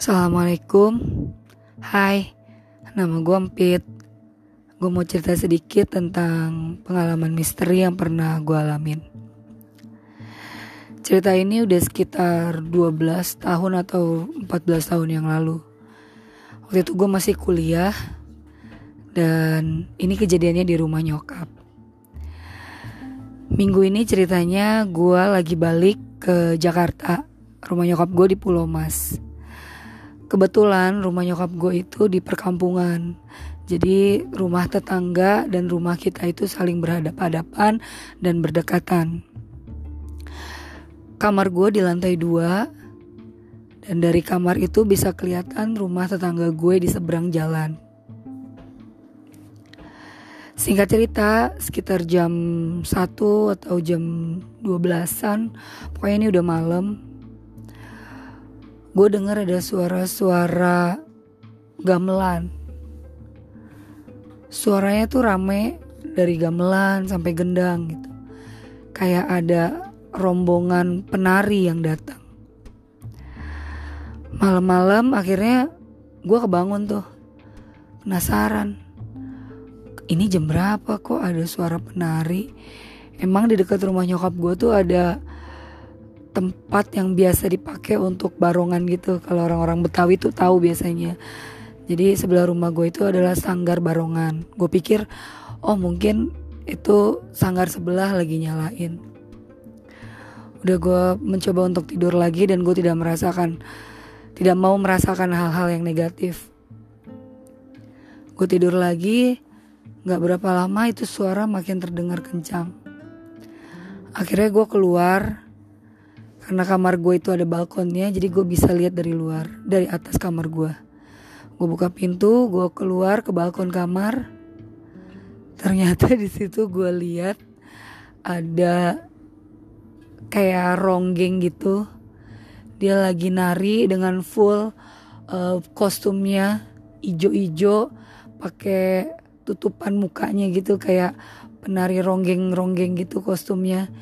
Assalamualaikum. Hai Nama gue Empit. Gue mau cerita sedikit tentang pengalaman misteri yang pernah gue alamin. Cerita ini udah sekitar 12 tahun atau 14 tahun yang lalu. Waktu itu gue masih kuliah Dan ini kejadiannya di rumah nyokap. Minggu ini ceritanya gue lagi balik ke Jakarta. Rumah nyokap gue di Pulau Mas Kebetulan rumah nyokap gue itu di perkampungan. Jadi rumah tetangga dan rumah kita itu saling berhadapan-hadapan dan berdekatan. Kamar gue di lantai dua dan dari kamar itu bisa kelihatan rumah tetangga gue di seberang jalan. Singkat cerita, sekitar jam 1 atau jam 12-an, pokoknya ini udah malam, gue denger ada suara-suara gamelan. Suaranya tuh rame dari gamelan sampai gendang gitu. Kayak ada rombongan penari yang datang. Malam-malam akhirnya gue kebangun tuh. Penasaran. Ini jam berapa kok ada suara penari? Emang di dekat rumah nyokap gue tuh ada tempat yang biasa dipakai untuk barongan gitu. Kalau orang-orang Betawi tuh tahu biasanya. Jadi sebelah rumah gue itu adalah sanggar barongan. Gue pikir oh mungkin itu sanggar sebelah lagi nyalain. Udah gue mencoba untuk tidur lagi dan gue tidak merasakan tidak mau merasakan hal-hal yang negatif. Gue tidur lagi nggak berapa lama itu suara makin terdengar kencang. Akhirnya gue keluar karena kamar gue itu ada balkonnya, jadi gue bisa lihat dari luar, dari atas kamar gue. Gue buka pintu, gue keluar ke balkon kamar. Ternyata di situ gue lihat ada kayak ronggeng gitu. Dia lagi nari dengan full uh, kostumnya ijo-ijo, pakai tutupan mukanya gitu kayak penari ronggeng-ronggeng gitu kostumnya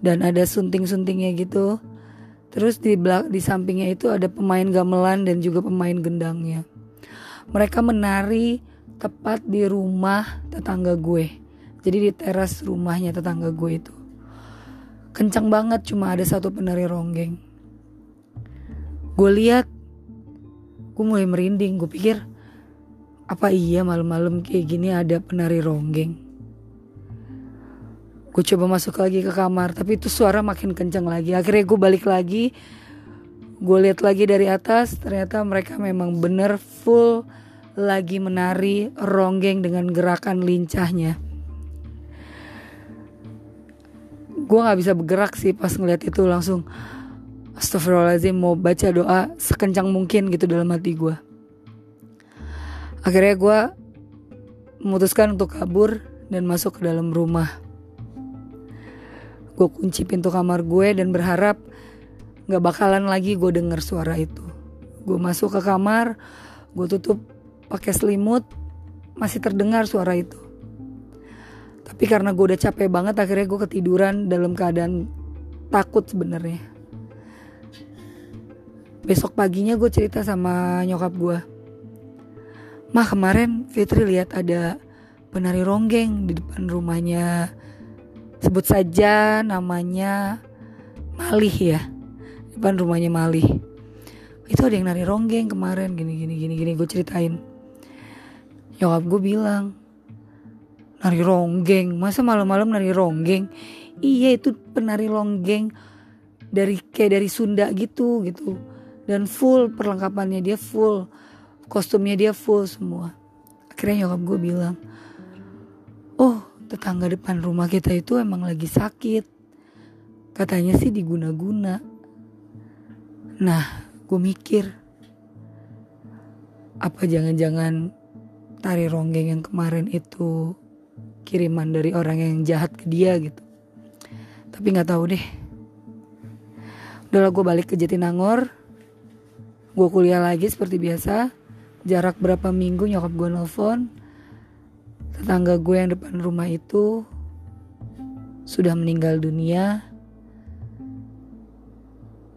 dan ada sunting-suntingnya gitu Terus di belak di sampingnya itu ada pemain gamelan dan juga pemain gendangnya. Mereka menari tepat di rumah tetangga gue. Jadi di teras rumahnya tetangga gue itu. Kencang banget cuma ada satu penari ronggeng. Gue lihat, gue mulai merinding. Gue pikir, apa iya malam-malam kayak gini ada penari ronggeng? Gue coba masuk lagi ke kamar, tapi itu suara makin kencang lagi. Akhirnya gue balik lagi, gue lihat lagi dari atas, ternyata mereka memang bener full lagi menari ronggeng dengan gerakan lincahnya. Gue gak bisa bergerak sih pas ngeliat itu langsung Astagfirullahaladzim mau baca doa sekencang mungkin gitu dalam hati gue. Akhirnya gue memutuskan untuk kabur dan masuk ke dalam rumah. Gue kunci pintu kamar gue dan berharap gak bakalan lagi gue denger suara itu. Gue masuk ke kamar, gue tutup pakai selimut, masih terdengar suara itu. Tapi karena gue udah capek banget, akhirnya gue ketiduran dalam keadaan takut sebenarnya. Besok paginya gue cerita sama nyokap gue. Mah kemarin Fitri lihat ada penari ronggeng di depan rumahnya sebut saja namanya Malih ya. Depan rumahnya Malih. Itu ada yang nari ronggeng kemarin gini gini gini gini gue ceritain. Nyokap gue bilang nari ronggeng masa malam-malam nari ronggeng? Iya itu penari ronggeng dari kayak dari Sunda gitu gitu. Dan full perlengkapannya dia full kostumnya dia full semua. Akhirnya nyokap gue bilang oh tetangga depan rumah kita itu emang lagi sakit. Katanya sih diguna-guna. Nah, gue mikir, apa jangan-jangan tari ronggeng yang kemarin itu kiriman dari orang yang jahat ke dia gitu. Tapi nggak tahu deh. Udahlah gue balik ke Jatinangor. Gue kuliah lagi seperti biasa. Jarak berapa minggu nyokap gue nelfon Tetangga gue yang depan rumah itu sudah meninggal dunia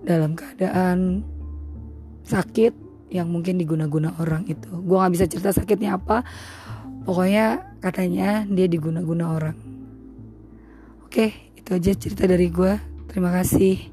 dalam keadaan sakit yang mungkin diguna-guna orang itu. Gue nggak bisa cerita sakitnya apa. Pokoknya katanya dia diguna-guna orang. Oke itu aja cerita dari gue terima kasih